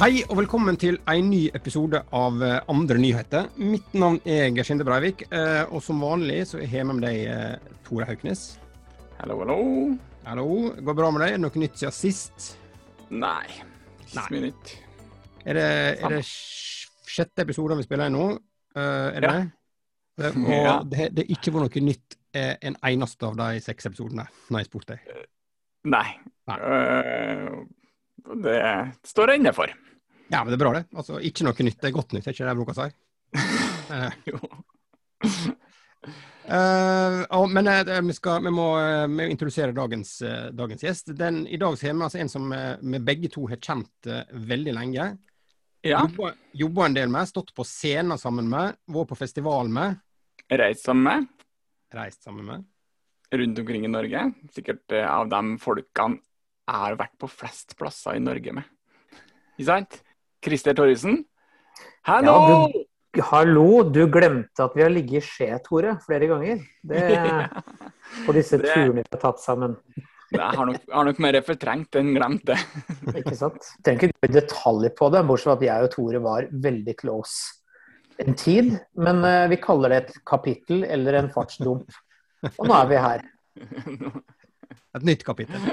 Hei og velkommen til en ny episode av eh, Andre nyheter. Mitt navn er Gersinde Breivik, eh, og som vanlig så er jeg med deg, eh, Tore Hauknes. Hallo, hallo. Hallo, går det bra med deg? Er det noe nytt siden sist? Nei, ikke så mye nytt. Er det, er det sjette episoden vi spiller inn nå? Er det Ja. det? Og det, det er ikke vært noe nytt en eneste av de seks episodene når jeg spurte deg. Nei. Nei. Det står jeg inne for. Ja, men det er bra, det. Altså, ikke noe nytt. Det er godt nytt, er ikke det jeg bruker å si? Eh, Jo. Eh, ja, men uh, vi, skal, vi, må, uh, vi må introdusere dagens, dagens gjest. Den, I dag har vi altså en som vi begge to har kjent veldig lenge. Ja. Jobba, jobba en del med, stått på scener sammen med, vært på festival med, Reist sammen med reist sammen med. rundt omkring i Norge. Sikkert av de folkene jeg har vært på flest plasser i Norge med. Ikke sant? Christer Torrisen. Hallo! Ja, Hallo, du glemte at vi har ligget i skje, Tore, flere ganger. Det på disse Det- turene vi har tatt sammen. Jeg har nok, har nok mer fortrengt enn glemt det. Ikke sant? Trenger ikke gå i detalj på det, bortsett fra at jeg og Tore var veldig close en tid. Men eh, vi kaller det et kapittel eller en fartsdump. Og nå er vi her. Et nytt kapittel.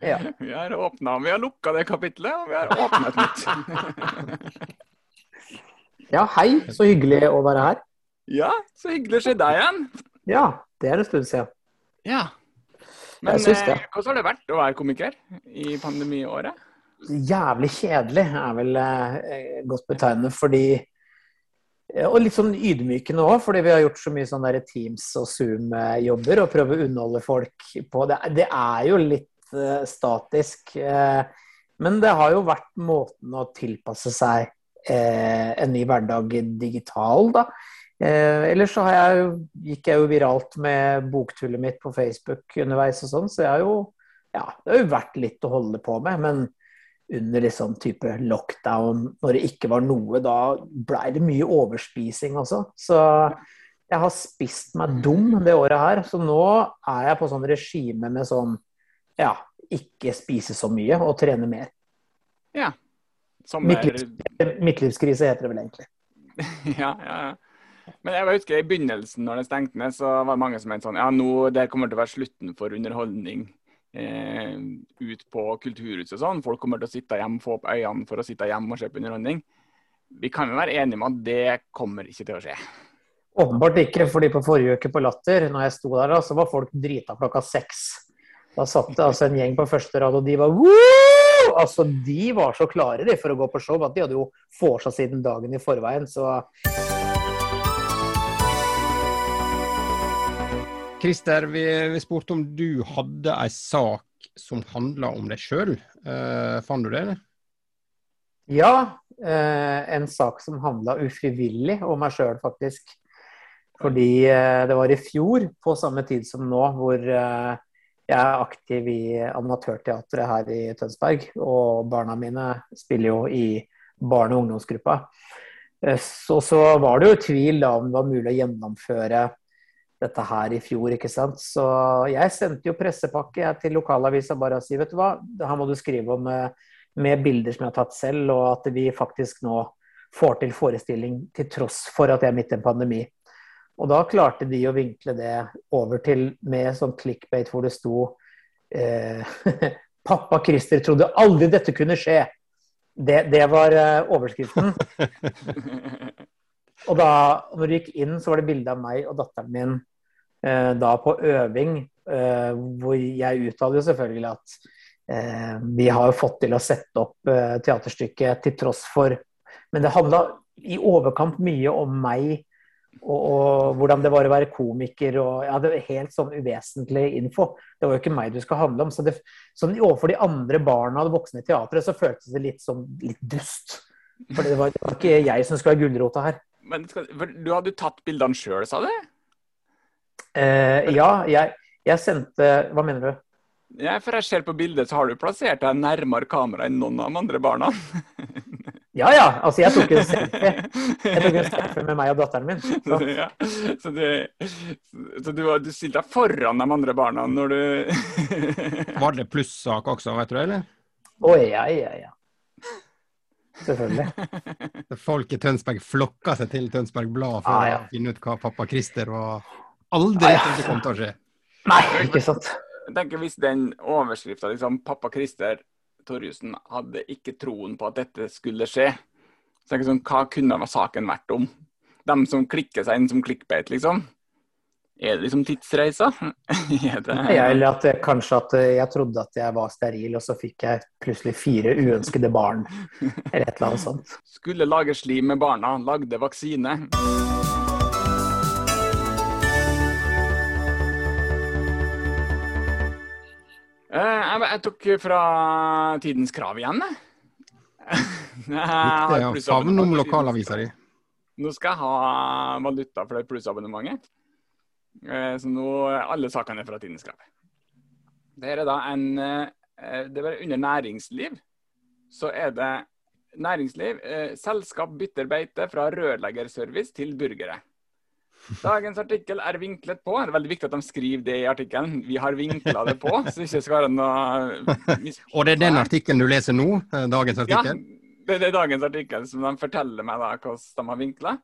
Ja. Vi har åpna, vi har lukka det kapitlet, og vi har åpna et nytt. ja, hei. Så hyggelig å være her. Ja, så hyggelig å se deg igjen. Ja, det er en stund siden. Ja. Men eh, hvordan har det vært å være komiker i pandemiåret? Jævlig kjedelig er vel eh, godt betegnende, fordi eh, Og litt sånn ydmykende òg, fordi vi har gjort så mye sånn Teams og Zoom-jobber og prøver å underholde folk på det. Det er jo litt statisk, eh, men det har jo vært måten å tilpasse seg eh, en ny hverdag digital, da. Eh, ellers så har jeg, jo- gikk jeg jo viralt med boktullet mitt på Facebook underveis og sånn, så jeg har jo ja, det har jo vært litt å holde på med, men under liksom type lockdown, når det ikke var noe, da blei det mye overspising også. Så jeg har spist meg dum det året her. Så nå er jeg på sånn regime med sånn ja, ikke spise så mye og trene mer. Ja. Sommer... Midtlivs, midtlivskrise heter det vel egentlig. ja, ja, ja. Men jeg husker i begynnelsen, når det stengte ned, så var det mange som mente sånn Ja, nå det kommer til å være slutten for underholdning eh, ut på kulturhuset og sånn. Folk kommer til å sitte hjemme, få opp øynene for å sitte hjemme og se på underholdning. Vi kan jo være enige om at det kommer ikke til å skje. Åpenbart ikke, fordi på forrige uke på Latter, når jeg sto der, da, så var folk drita klokka seks. Da satt det altså en gjeng på første rad, og de var Woo! Altså, De var så klare de, for å gå på show at de hadde jo vorsa siden dagen i forveien. Så Christer, vi, vi spurte om du hadde ei sak som handla om deg sjøl. Uh, fant du det? eller? ja, Uh, en sak som handla ufrivillig om meg sjøl, faktisk. Fordi uh, det var i fjor, på samme tid som nå, hvor eh, jeg er aktiv i amatørteatret her i Tønsberg. Og barna mine spiller jo i barne- og ungdomsgruppa. Eh, Så, så var det jo tvil da om det var mulig å gjennomføre dette her i fjor, ikke sant. Så jeg sendte jo pressepakke til lokalavisa bare og si vet du hva, her må du skrive om eh, med bilder som jeg har tatt selv, og at vi faktisk nå får til forestilling til tross for at jeg er midt i en pandemi. Og da klarte de å vinkle det over til med sånn clickbait hvor det sto eh, Pappa Christer trodde aldri dette kunne skje. Det, det var eh, overskriften. Og da når du gikk inn, så var det bilde av meg og datteren min eh, da på øving, eh, hvor jeg uttaler jo selvfølgelig at eh, vi har jo fått til å sette opp eh, teaterstykket til tross for Men det handla i overkant mye om meg og, og hvordan det var å være komiker og ja, det var helt sånn uvesentlig info. Det var jo ikke meg du skal handle om. Så det, sånn overfor de andre barna og voksne i teatret så føltes det litt sånn litt dust. For det var, det var ikke jeg som skulle være gulrota her. Men skal, du hadde jo tatt bildene sjøl, sa du? Eh, ja, jeg, jeg sendte Hva mener du? Ja, for jeg ser på bildet, så har du plassert deg nærmere kamera enn noen av de andre barna. Ja ja, altså jeg tok en selfie. Jeg tok en selfie med meg og datteren min. Så. ja. Så, du, så du, du stilte deg foran de andre barna når du Var det plussak også, vet du det, eller? Å ja, ja, ja. Selvfølgelig. Folk i Tønsberg flokka seg til Tønsberg Blad for Ah, ja. å finne ut hva pappa Christer var. Aldri Ah, ja. tenkte det kom til å skje. Nei, ikke sant. Jeg tenker Hvis den overskrifta liksom, 'Pappa Christer Torjussen hadde ikke troen på at dette skulle skje', så jeg sånn, hva kunne saken vært om? De som klikker seg inn som klikkbeit, liksom? Er det liksom tidsreisa? er det... Eller at kanskje at eh, jeg trodde at jeg var steril, og så fikk jeg plutselig fire uønskede barn. Eller et eller annet sånt. Skulle lage slim med barna, lagde vaksine. Jeg, jeg tok fra Tidens Krav igjen, jeg. Jeg favne om lokalavisa di. Nå skal jeg ha valuta for det plussabonnementet. Eh, Så nå er alle sakene fra Tidens Krav. Det er da en eh, Det er under næringsliv. Så er det næringsliv. eh, Selskap bytter beite fra rørleggerservice til burgere. Dagens artikkel er vinklet på. Det er veldig viktig at de skriver det i artikkelen. Vi har vinkla det på, så det ikke skal være noe Og det er den artikkelen du leser nå? eh, Dagens ja, artikkel? det, det er dagens artikkel som de forteller meg da hvordan de har vinkla.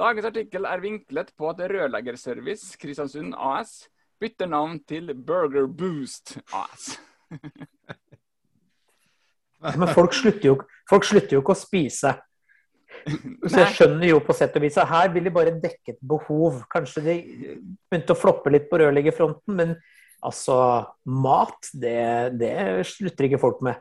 Dagens artikkel er vinklet på at Rørleggerservice Kristiansund AS bytter navn til Burger Boost AS. Men folk slutter jo, folk slutter jo ikke å spise. Så jeg skjønner jo på sett og vis at her vil de bare dekke et behov. Kanskje de begynte å floppe litt på rørleggerfronten, men altså Mat, det, det slutter ikke folk med.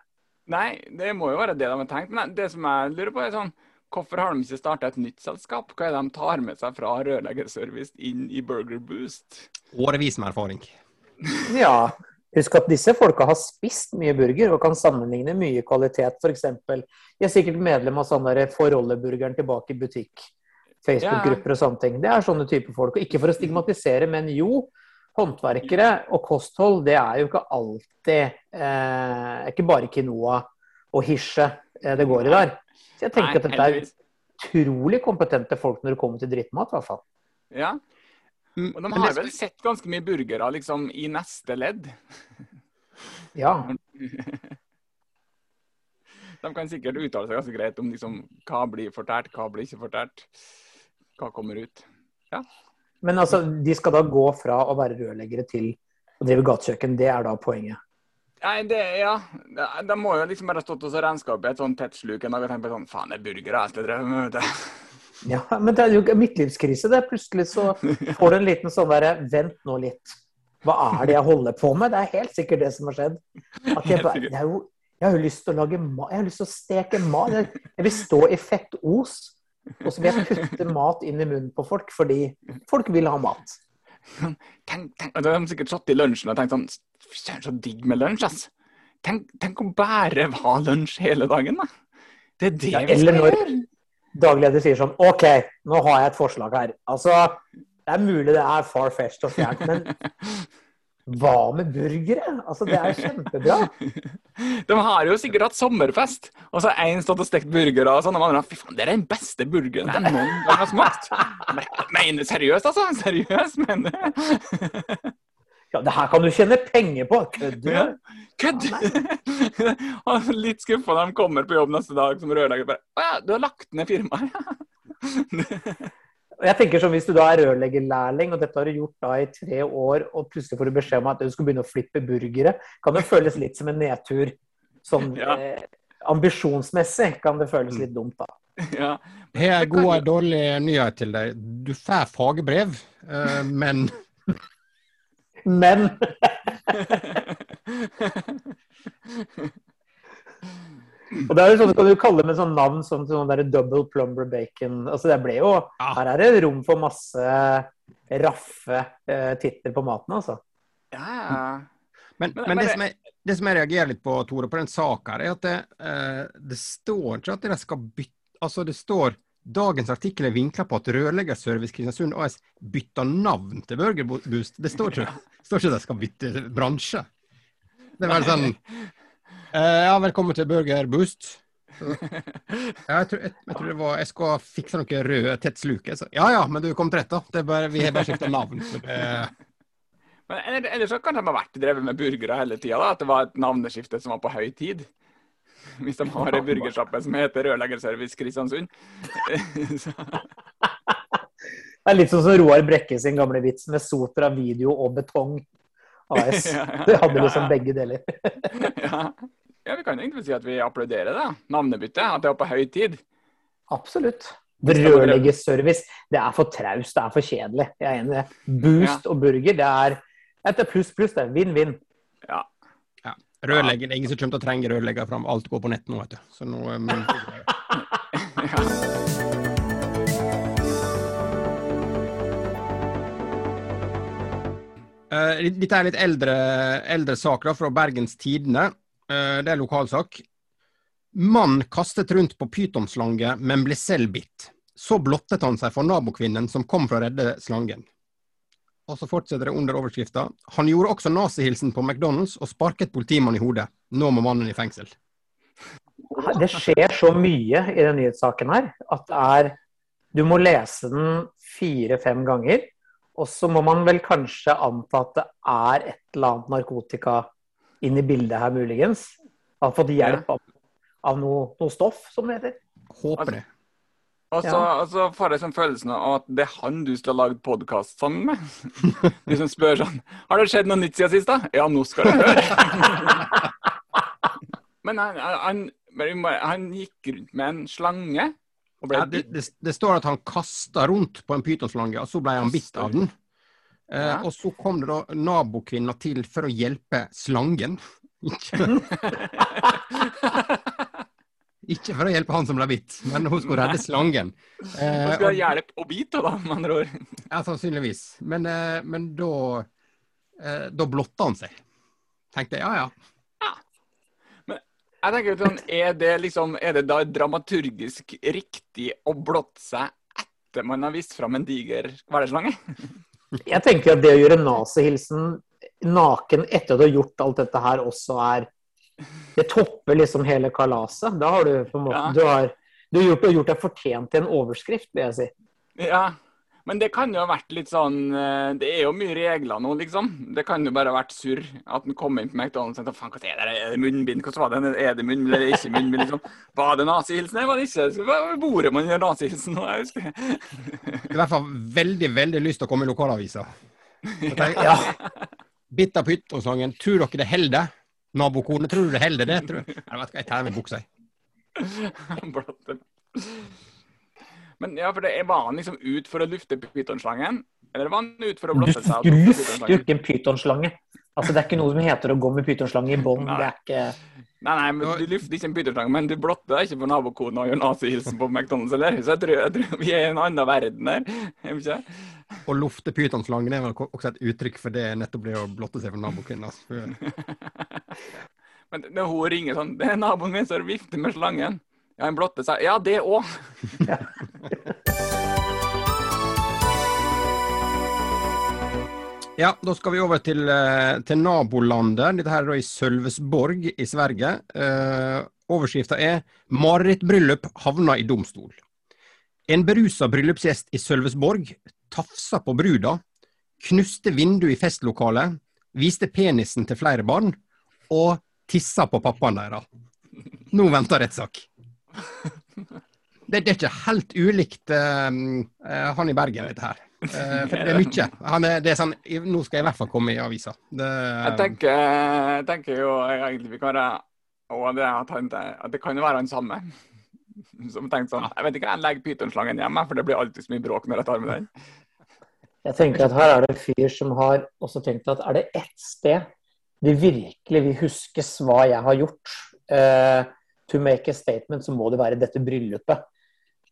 Nei, det må jo være det de har tenkt. Men det som jeg lurer på er sånn, hvorfor har de ikke starta et nytt selskap? Hva er det de tar med seg fra Rørleggerservice inn i Burger Boost? Årevis med erfaring. Ja, husk at disse folka har spist mye burger og kan sammenligne mye kvalitet. F.eks. De er sikkert medlem av sånn der 'få rolleburgeren tilbake i butikk. Facebook-grupper og sånne ting. Det er sånne typer folk. Og ikke for å stigmatisere, men jo. Håndverkere og kosthold, det er jo ikke alltid eh, Ikke bare quinoa og hisje eh, det går i der. Så jeg tenker at dette er utrolig kompetente folk når det kommer til drittmat, i hvert fall. Ja, og de har vel sett ganske mye burgere liksom i neste ledd. Ja. De kan sikkert uttale seg ganske greit om liksom, hva blir fortært, hva blir ikke fortært. Hva kommer ut. Men altså, de skal da gå fra å være rørleggere til å drive gatekjøkken. Det er da poenget. Nei, det, ja. De, de må jo liksom bare ha stått og renska opp i et sånt tett sluk en dag og tenkt på sånn Faen, det er burgere jeg skal drive med. vet du. Ja, men det er jo midtlivskrise. det. Plutselig så får du en liten sånn derre Vent nå litt. Hva er det jeg holder på med? Det er helt sikkert det som har skjedd. At jeg, bare, jeg, har jo, jeg har jo lyst til å lage mat. Jeg har lyst til å steke mat. Jeg, vil stå i fettos. Og så vil jeg putte mat inn i munnen på folk, fordi folk vil ha mat. Tenk, tenk, De har sikkert satt i lunsjen og tenkt sånn Søren, så digg med lunsj, ass. Tenk, tenk å bare ha lunsj hele dagen, da. Det er det Ja, vi skal gjøre. Daglig leder sier sånn OK, nå har jeg et forslag her. Altså, det er mulig det er far-fetched og fjernt, men hva med burgere? Altså, det er kjempebra. De har jo sikkert hatt sommerfest, og så har én stått og stekt burgere, og sånn, og de andre fy faen, det er den beste burgeren jeg noen gang har smakt. Men- seriøst, altså? Seriøst, mener du? Ja, det her kan du tjene penger på. Kødder Ja. du? Kødd! Litt skuffa når de kommer på jobb neste dag som rørlegger. bare, Å ja, du har lagt ned firmaet? Jeg tenker som Hvis du da er rørleggerlærling, og dette har du gjort da i tre år, og plutselig får du beskjed om at du skal begynne å flippe burgere, kan det føles litt som en nedtur. Sånn Ja. eh, ambisjonsmessig kan det føles litt dumt, da. Ja. Her er gode god og dårlig nyhet til deg. Du får fagbrev, eh, men Men Og det er jo sånn, kan du kalle det med sånn navn som sånn der double plumber bacon. Altså det ble jo Ja. Her er det rom for masse raffe eh, titler på maten, altså. ja, ja. Men, Men- men det, som jeg, det som jeg reagerer litt på, Tore, på den saka er at det, eh, det står ikke at de skal bytte Altså, det står Dagens artikkel er vinkla på at Rørleggerservice Kristiansund AS bytter navn til Burger Boost. Det står ikke, står ikke at de skal bytte bransje. Det er vel sånn eh, Ja, velkommen til Burger Boost. Så, ja, jeg, tror, jeg, jeg tror det var Jeg skal fikse noen røde tett sluk. Ja ja, men du kom til rett, da. Det bare, vi har bare skifta navn. Så det, Men eller- ellers så kan de ha vært drevet med burgere hele tida. At det var et navneskifte som var på høy tid. Hvis de har ei burgersjappe som heter Rørleggerservice Kristiansund. Det er litt sånn som Roar Brekke sin gamle vits med Sotra video og betong AS. Ja, ja, Det hadde ja, liksom begge deler. ja. ja, vi kan egentlig si at vi applauderer det. Navnebyttet. At det var på høy tid. Absolutt. Rørleggerservice. Det er for traust, det er for kjedelig. Jeg er enig i det. Boost og burger, det er etter pluss pluss. Det er vinn-vinn. Ja. Er ingen som kommer til å trenge rørlegger fram. Alt går på nett nå, vet du. Så nå um, Eh, Dette er litt eldre, eldre sak da, fra Bergens Tidende. Uh, det er lokalsak. Mann kastet rundt på pytonslange, men ble selv bitt. Så blottet han seg for nabokvinnen som kom for å redde slangen. Og så fortsetter det under overskrifta. Han gjorde også nazihilsen på McDonald's og sparket politimannen i hodet. Nå må mannen i fengsel. Det skjer så mye i den nyhetssaken her at det er Du må lese den fire-fem ganger. Og så må man vel kanskje anta at det er et eller annet narkotika inn i bildet her, muligens. Han Har fått hjelp av, av noe, noe stoff, som det heter. Håper det. Og så, Ja. og så får jeg sånn følelsen av at det er han du skal lagd podkast sammen med. Du som spør sånn Har det skjedd noe nytt siden sist, da? Ja, nå skal du høre. Men han, han, han gikk rundt med en slange Ja, det, det, det står at han kasta rundt på en pytonslange, og så ble han bitt av den. Eh, og så kom det da nabokvinner til for å hjelpe slangen. Ikke, for å hjelpe han som ble bitt, men hun skulle redde slangen. Eh, hun skulle ha og- hjelp og bite, da, med andre ord. ja, sannsynligvis. Men, eh, men da eh, Da blotta han seg. Tenkte jeg, ja ja. Jeg tenker sånn, er det, liksom, er det da dramaturgisk riktig å blotte seg etter man har vist fram en diger hverdagslange? Jeg tenker at det å gjøre nazihilsen naken etter at du har gjort alt dette her, også er Det topper liksom hele kalaset. Da har du på en måte Ja. Du har, du har gjort, du gjort deg fortjent til en overskrift, vil jeg si. Ja, men det kan jo ha vært litt sånn eh, Det er jo mye regler nå, liksom. Det kan jo bare ha vært surr. At den kom inn på McDonald's og tenkte faen, hva er det? Er det munnbind? Hvordan var det? Er det munnbind eller ikke munnbind? liksom? Var det nazihilsen? Nei, var det ikke? Så bordet man gjør nazihilsen nå, jeg husker. I hvert fall veldig, veldig lyst til å komme i lokalavisa. Ja. Bitter på pytonslangen. Tror dere det holder? Nabokone, tror du det holder det? Tror jeg. Nei, vet ikke, jeg tar med buksa, jeg. Men ja, for det er- var han liksom ut for å lufte pytonslangen? Eller var han ut for å blåse seg? du lufter jo ikke en pytonslange. Altså, det er ikke noe som heter å gå med pytonslange i bånd. Det er ikke Nei, nei, men du lufter ikke en pytonslange, men du blotter deg ikke for nabokona og gjør nazihilsen på McDonald's, eller? Så jeg tror, jeg tror vi er i en annen verden her. Er? Å lufte pytonslangen er vel også et uttrykk for det nettopp det å blotte seg for nabokvinna. Altså. Men når hun ringer sånn Det er naboen min som vifter med slangen. Ja, han blotter seg. Ja, det òg. Ja, da skal vi over til, eh, til nabolandet. Dette her er da i Sølvesborg i Sverige. Eh, Overskrifta er 'Marerittbryllup havna i domstol'. En berusa bryllupsgjest i Sølvesborg tafsa på bruda, knuste vinduet i festlokalet, viste penisen til flere barn og tissa på pappaen deres. Nå venter rettssak. Det, det er ikke helt ulikt eh, eh, han i Bergen, dette her. Eh, for det er mye. Han er, det er sånn, nå skal jeg i hvert fall komme i avisa. Det, Jeg tenker, jeg tenker jo egentlig vi kan være og det, at, han, at det kan jo være han samme. Som tenkte sånn Jeg vet ikke, jeg legger pytonslangen hjemme, for det blir alltid så mye bråk når jeg tar med den. Jeg tenker at her er det en fyr som har også tenkt at er det ett sted det virkelig vil huskes hva jeg har gjort uh, to make a statement, så må det være dette bryllupet.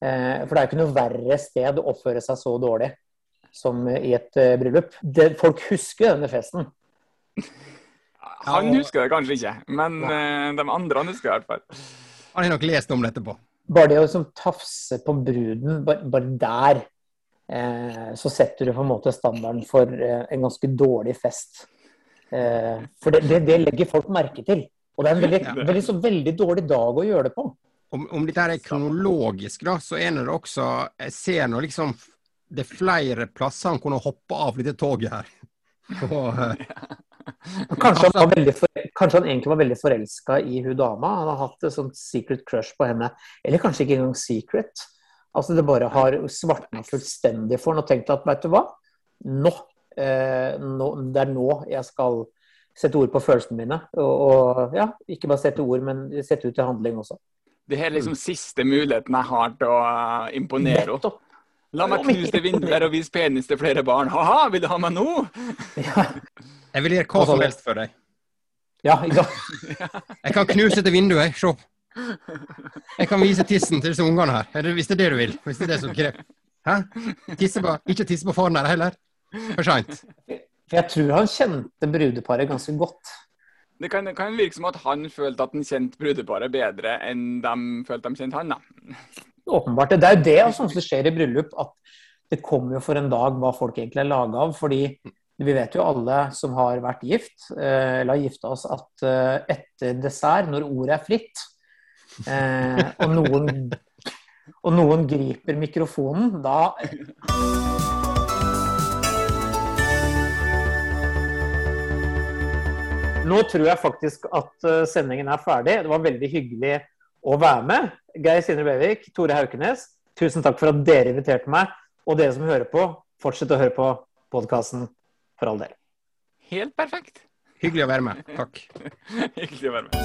Uh, for det er jo ikke noe verre sted å oppføre seg så dårlig som i et eh, bryllup. Det, folk husker denne festen. Han husker det kanskje ikke, men eh, de andre han husker det i hvert fall. Han har nok lest om det etterpå. Bare det å liksom tafse på bruden, bare, bare der, eh, så setter du på en måte standarden for eh, en ganske dårlig fest. Eh, for det, det, det legger folk merke til. Og det er en veldig, Ja. veldig, så veldig dårlig dag å gjøre det på. Om, om dette er kronologisk, da, så er det også Jeg ser nå liksom Det er flere plasser han kunne hoppe av dette toget her. Og, eh, Kanskje han, var veldig for, Kanskje han egentlig var veldig forelska i hun dama. Han har hatt et sånt secret crush på henne. Eller kanskje ikke engang secret. Altså det bare har svartna fullstendig for han og tenkt at vet du hva, nå, eh, nå, Det er nå jeg skal sette ord på følelsene mine. Og, og ja, ikke bare sette ord, men sette ut i handling også. Det er liksom siste muligheten jeg har til å uh, imponere henne. La meg knuse vinduer og vise penis til flere barn. Ha-ha, vil du ha meg nå? Ja, Jeg vil gjøre hva som helst for deg. ja, ikke sant? Jeg kan knuse til vinduet, se. Jeg kan vise tissen til disse ungene her, Er hvis det er det du vil. Hvis det er det som krever. Hæ? Tisse på, ikke tisse på faren der heller. For seint. Jeg tror han kjente brudeparet ganske godt. Det kan, det kan virke som at han følte at han kjente brudeparet bedre enn de følte de kjente han. da. Åpenbart. Det er jo det som skjer i bryllup, at det kommer jo for en dag hva folk egentlig er laga av. Fordi vi vet jo alle som har vært gift, eh, eller har gifta oss, at eh, etter dessert, når ordet er fritt, eh, og noen og noen griper mikrofonen, da Nå tror jeg faktisk at sendingen er ferdig. Det var veldig hyggelig å være med. Geir Sindre Bevik, Tore Haukenes, tusen takk for at dere inviterte meg. Og dere som hører på, fortsett å høre på podkasten for all del. Helt perfekt. Hyggelig å være med. Takk. Hyggelig å være med.